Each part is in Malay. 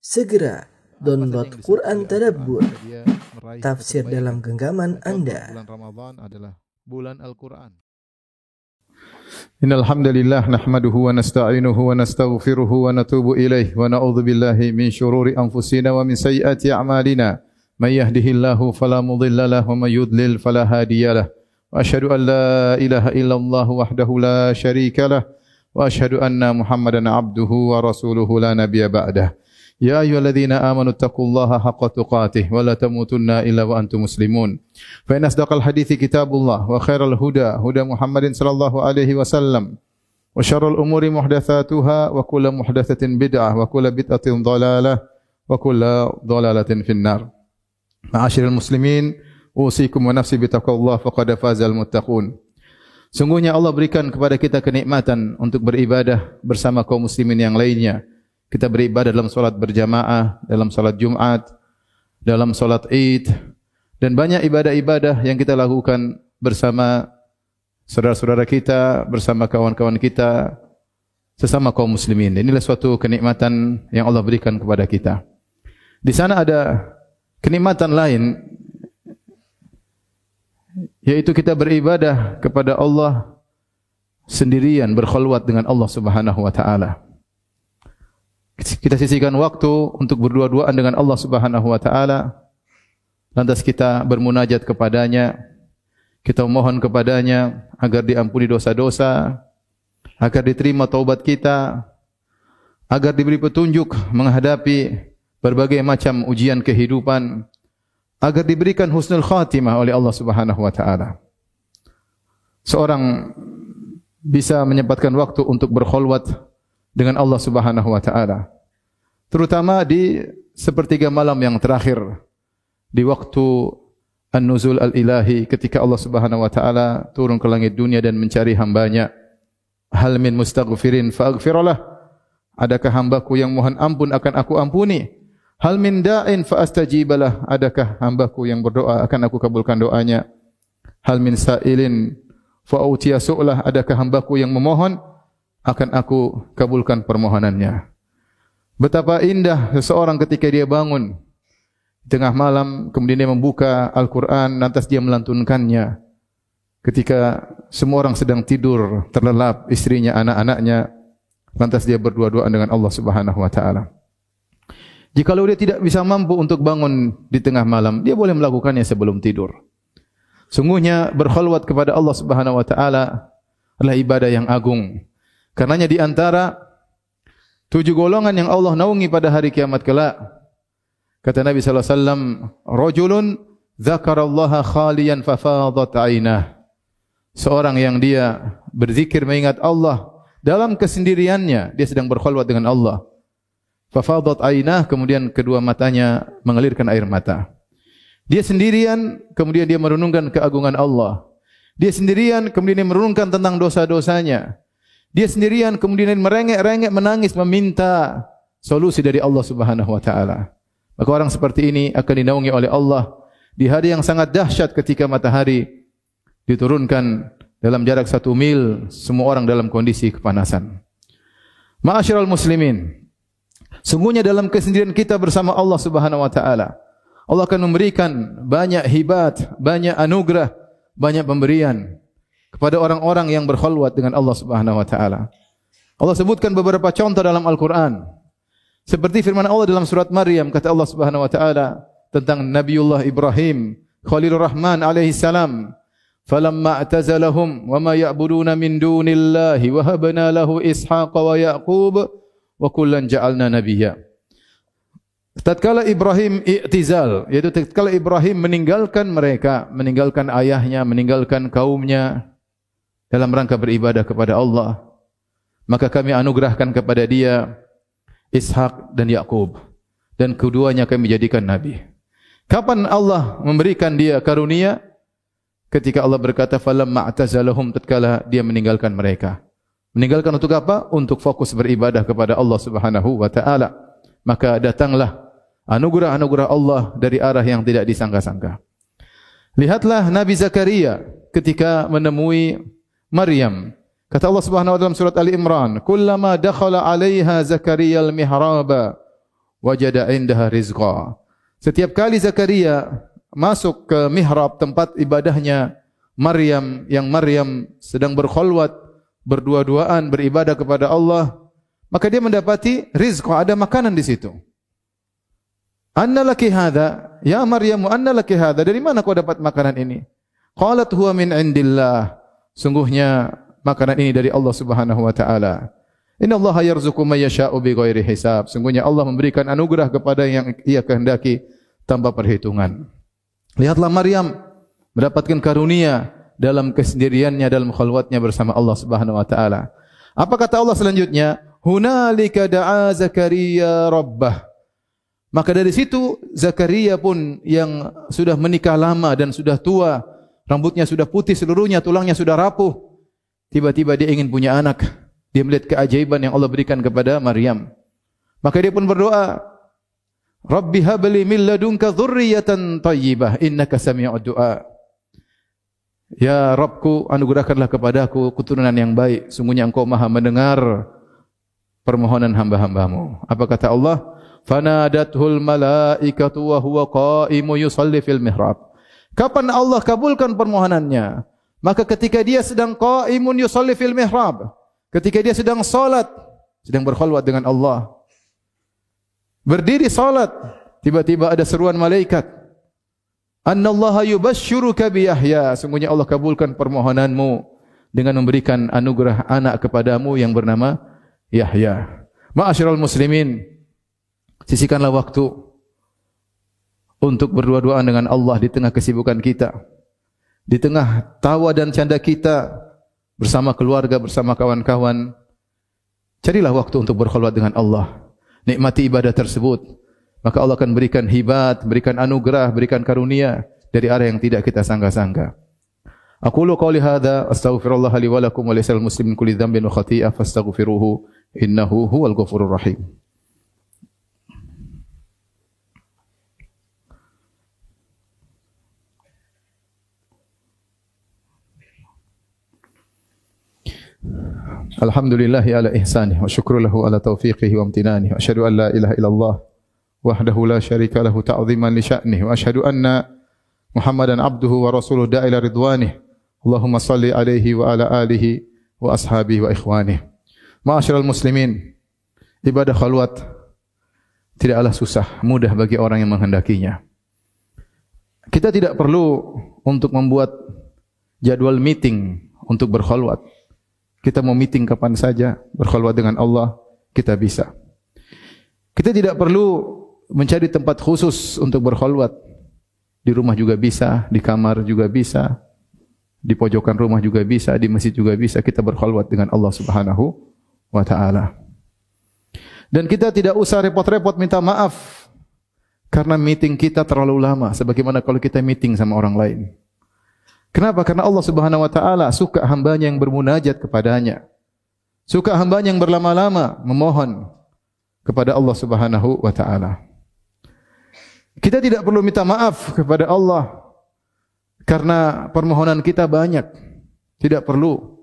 Segera download Quran Tadabbur tafsir dalam genggaman Anda. Bulan Ramadan. Innal hamdalillah nahmaduhu wa nasta'inuhu wa nastaghfiruhu wa natubu ilaih wa na'udzu billahi min shururi anfusina wa min sayyiati a'malina. May yahdihillahu fala mudilla lahu wa may yudlil fala hadiyalah. Wa asyhadu an la ilaha illallah wahdahu la syarikalah wa asyhadu anna Muhammadan 'abduhu wa rasuluhu la nabiyya ba'dahu. يا أيها الذين آمنوا اتقوا الله حق تقاته ولا تموتن إلا وأنتم مسلمون فإن أصدق الحديث كتاب الله وخير الهدى هدى محمد صلى الله عليه وسلم وشر الأمور محدثاتها وكل محدثة بدعة وكل بدعة ضلالة وكل ضلالة في النار معاشر المسلمين أوصيكم ونفسي بتقوى الله فقد فاز المتقون Sungguhnya Allah berikan kepada kita kenikmatan untuk beribadah bersama kaum muslimin yang lainnya. Kita beribadah dalam solat berjamaah, dalam solat Jumat, dalam solat Id, dan banyak ibadah-ibadah yang kita lakukan bersama saudara-saudara kita, bersama kawan-kawan kita, sesama kaum muslimin. Inilah suatu kenikmatan yang Allah berikan kepada kita. Di sana ada kenikmatan lain, yaitu kita beribadah kepada Allah sendirian, berkhulwat dengan Allah subhanahu wa ta'ala. Kita sisihkan waktu untuk berdua-duaan dengan Allah subhanahu wa ta'ala, lantas kita bermunajat kepadanya, kita mohon kepadanya agar diampuni dosa-dosa, agar diterima taubat kita, agar diberi petunjuk menghadapi berbagai macam ujian kehidupan, agar diberikan husnul khatimah oleh Allah Subhanahu wa taala. Seorang bisa menyempatkan waktu untuk berkhulwat dengan Allah Subhanahu wa taala. Terutama di sepertiga malam yang terakhir di waktu An-Nuzul Al-Ilahi ketika Allah Subhanahu wa taala turun ke langit dunia dan mencari hambanya. Hal min mustaghfirin faaghfirlah. Adakah hambaku yang mohon ampun akan aku ampuni? Hal min da'in faastajibalah. Adakah hambaku yang berdoa akan aku kabulkan doanya? Hal min sa'ilin fa'utiya su'lah. Adakah hambaku yang memohon akan aku kabulkan permohonannya? Betapa indah seseorang ketika dia bangun. Tengah malam kemudian dia membuka Al-Quran lantas dia melantunkannya. Ketika semua orang sedang tidur terlelap istrinya anak-anaknya lantas dia berdua-duaan dengan Allah Subhanahu wa taala. Jikalau dia tidak bisa mampu untuk bangun di tengah malam dia boleh melakukannya sebelum tidur. Sungguhnya berkhulwat kepada Allah Subhanahu wa taala adalah ibadah yang agung karenanya di antara tujuh golongan yang Allah naungi pada hari kiamat kelak Kata Nabi wasallam, "Rajulun dzakarallaha khaliyan fafadat 'ainah." Seorang yang dia berzikir mengingat Allah dalam kesendiriannya, dia sedang berkhulwat dengan Allah. Fafadat 'ainah, kemudian kedua matanya mengalirkan air mata. Dia sendirian, kemudian dia merenungkan keagungan Allah. Dia sendirian, kemudian dia merenungkan tentang dosa-dosanya. Dia sendirian, kemudian merengek-rengek menangis meminta solusi dari Allah Subhanahu wa taala. Maka orang seperti ini akan dinaungi oleh Allah di hari yang sangat dahsyat ketika matahari diturunkan dalam jarak satu mil, semua orang dalam kondisi kepanasan. Ma'asyiral muslimin, sungguhnya dalam kesendirian kita bersama Allah Subhanahu wa taala, Allah akan memberikan banyak hibat, banyak anugerah, banyak pemberian kepada orang-orang yang berkhulwat dengan Allah Subhanahu wa taala. Allah sebutkan beberapa contoh dalam Al-Qur'an. Seperti firman Allah dalam surat Maryam kata Allah Subhanahu wa taala tentang Nabiullah Ibrahim Khalilur Rahman alaihi salam falamma atazalahum wama ya'buduna min dunillahi wa habna lahu Ishaq wa Yaqub wa kullan ja'alna nabiyya Tatkala Ibrahim i'tizal yaitu tatkala Ibrahim meninggalkan mereka meninggalkan ayahnya meninggalkan kaumnya dalam rangka beribadah kepada Allah maka kami anugerahkan kepada dia Ishak dan Yakub dan keduanya kami jadikan nabi. Kapan Allah memberikan dia karunia? Ketika Allah berkata falam ma'tazalahum tatkala dia meninggalkan mereka. Meninggalkan untuk apa? Untuk fokus beribadah kepada Allah Subhanahu wa taala. Maka datanglah anugerah-anugerah Allah dari arah yang tidak disangka-sangka. Lihatlah Nabi Zakaria ketika menemui Maryam Kata Allah Subhanahu wa taala dalam surat Ali Imran, "Kullama dakhala 'alaiha Zakaria al-mihraba wajada indaha rizqa. Setiap kali Zakaria masuk ke mihrab tempat ibadahnya Maryam yang Maryam sedang berkhulwat berdua-duaan beribadah kepada Allah, maka dia mendapati rizqa, ada makanan di situ. Anna laki hadha? Ya Maryam, anna laki hadha? Dari mana kau dapat makanan ini? Qalat huwa min indillah. Sungguhnya makanan ini dari Allah Subhanahu wa taala. Inna Allah yarzuqu may yasha'u bighairi hisab. Sungguhnya Allah memberikan anugerah kepada yang Ia kehendaki tanpa perhitungan. Lihatlah Maryam mendapatkan karunia dalam kesendiriannya dalam khalwatnya bersama Allah Subhanahu wa taala. Apa kata Allah selanjutnya? Hunalika da'a Zakaria rabbah. Maka dari situ Zakaria pun yang sudah menikah lama dan sudah tua, rambutnya sudah putih seluruhnya, tulangnya sudah rapuh. Tiba-tiba dia ingin punya anak. Dia melihat keajaiban yang Allah berikan kepada Maryam. Maka dia pun berdoa, Rabbi habli min ladunka dhurriyatan tayyibah innaka sami'ud du'a. Ya Rabbku, anugerahkanlah kepadaku keturunan yang baik. Sungguhnya Engkau Maha mendengar permohonan hamba-hambamu. Apa kata Allah? Fanadathul malaikatu wa huwa qa'imu yusalli fil mihrab. Kapan Allah kabulkan permohonannya? Maka ketika dia sedang qa'imun yusalli fil mihrab, Ketika dia sedang salat, sedang berkhulwat dengan Allah. Berdiri salat, tiba-tiba ada seruan malaikat. Annallaha yubashshiruka bi Yahya. Sungguhnya Allah kabulkan permohonanmu dengan memberikan anugerah anak kepadamu yang bernama Yahya. Ma'asyiral muslimin, sisihkanlah waktu untuk berdua-duaan dengan Allah di tengah kesibukan kita. Di tengah tawa dan canda kita, bersama keluarga, bersama kawan-kawan. Carilah waktu untuk berkhulwat dengan Allah. Nikmati ibadah tersebut. Maka Allah akan berikan hibat, berikan anugerah, berikan karunia dari arah yang tidak kita sangka-sangka. Aku lu qawli hadha astaghfirullah li wa lakum wa lisal muslimin kulli dhanbin wa khati'ah fastaghfiruhu innahu huwal ghafurur rahim. Alhamdulillah ala ihsanih wa syukru lahu ala taufiqihi wa amtinanih wa asyhadu an la ilaha illallah wahdahu la syarika lahu ta'ziman li sya'nih wa asyhadu anna Muhammadan abduhu wa rasuluh da'ila ridwanih. Allahumma salli alaihi wa ala alihi wa ashabihi wa ikhwanih. Ma'asyiral muslimin ibadah khalwat tidaklah susah mudah bagi orang yang menghendakinya. Kita tidak perlu untuk membuat jadwal meeting untuk berkhalwat kita mau meeting kapan saja, berkhulwat dengan Allah, kita bisa. Kita tidak perlu mencari tempat khusus untuk berkhulwat. Di rumah juga bisa, di kamar juga bisa, di pojokan rumah juga bisa, di masjid juga bisa kita berkhulwat dengan Allah Subhanahu wa taala. Dan kita tidak usah repot-repot minta maaf karena meeting kita terlalu lama sebagaimana kalau kita meeting sama orang lain. Kenapa? Karena Allah Subhanahu wa taala suka hambanya yang bermunajat kepadanya. Suka hambanya yang berlama-lama memohon kepada Allah Subhanahu wa taala. Kita tidak perlu minta maaf kepada Allah karena permohonan kita banyak. Tidak perlu.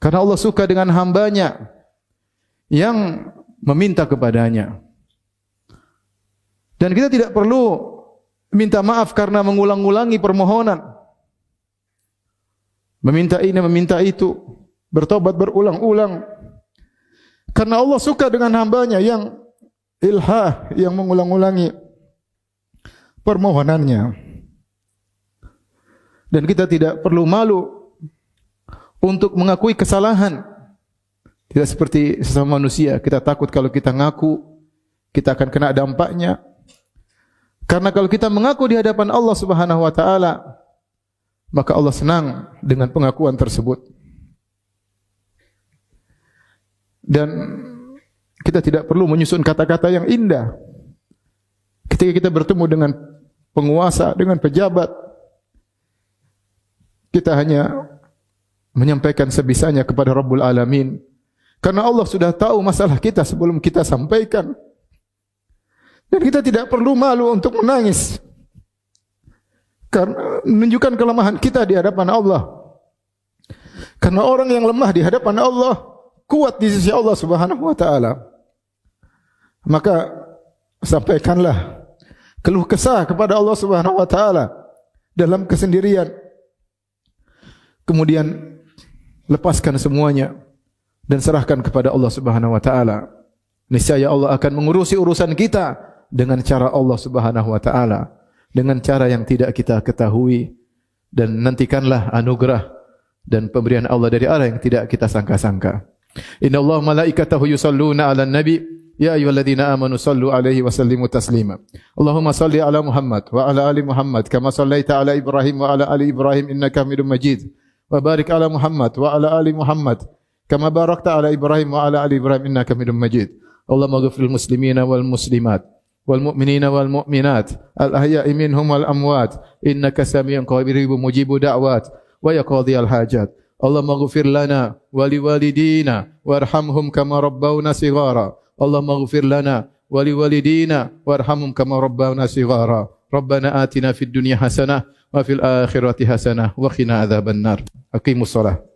Karena Allah suka dengan hambanya yang meminta kepadanya. Dan kita tidak perlu minta maaf karena mengulang-ulangi permohonan meminta ini, meminta itu, bertobat berulang-ulang. Karena Allah suka dengan hambanya yang ilha, yang mengulang-ulangi permohonannya. Dan kita tidak perlu malu untuk mengakui kesalahan. Tidak seperti sesama manusia, kita takut kalau kita ngaku, kita akan kena dampaknya. Karena kalau kita mengaku di hadapan Allah Subhanahu wa taala, maka Allah senang dengan pengakuan tersebut. Dan kita tidak perlu menyusun kata-kata yang indah. Ketika kita bertemu dengan penguasa, dengan pejabat, kita hanya menyampaikan sebisanya kepada Rabbul Alamin. Karena Allah sudah tahu masalah kita sebelum kita sampaikan. Dan kita tidak perlu malu untuk menangis karena menunjukkan kelemahan kita di hadapan Allah. Karena orang yang lemah di hadapan Allah kuat di sisi Allah Subhanahu wa taala. Maka sampaikanlah keluh kesah kepada Allah Subhanahu wa taala dalam kesendirian. Kemudian lepaskan semuanya dan serahkan kepada Allah Subhanahu wa taala. Niscaya Allah akan mengurusi urusan kita dengan cara Allah Subhanahu wa taala, dengan cara yang tidak kita ketahui dan nantikanlah anugerah dan pemberian Allah dari arah yang tidak kita sangka-sangka. Inna Allah malaikatahu yusalluna ala nabi Ya ayyuhalladzina amanu sallu alaihi wa sallimu taslima. Allahumma salli ala Muhammad wa ala ali Muhammad kama sallaita ala Ibrahim wa ala ali Ibrahim innaka Hamidum Majid. Wa barik ala Muhammad wa ala ali Muhammad kama barakta ala Ibrahim wa ala ali Ibrahim innaka Hamidum Majid. Allahumma ghfir lil muslimina wal muslimat والمؤمنين والمؤمنات الأحياء منهم والأموات. إنك سميع قريب مجيب دعوات ويقاضي الحاجات. اللهم اغفر لنا ولوالدينا وارحمهم كما ربونا صغارا. اللهم اغفر لنا ولوالدينا وارحمهم كما ربونا صغارا. ربنا آتنا في الدنيا حسنة وفي الآخرة حسنة وقنا عذاب النار. أقيموا الصلاة.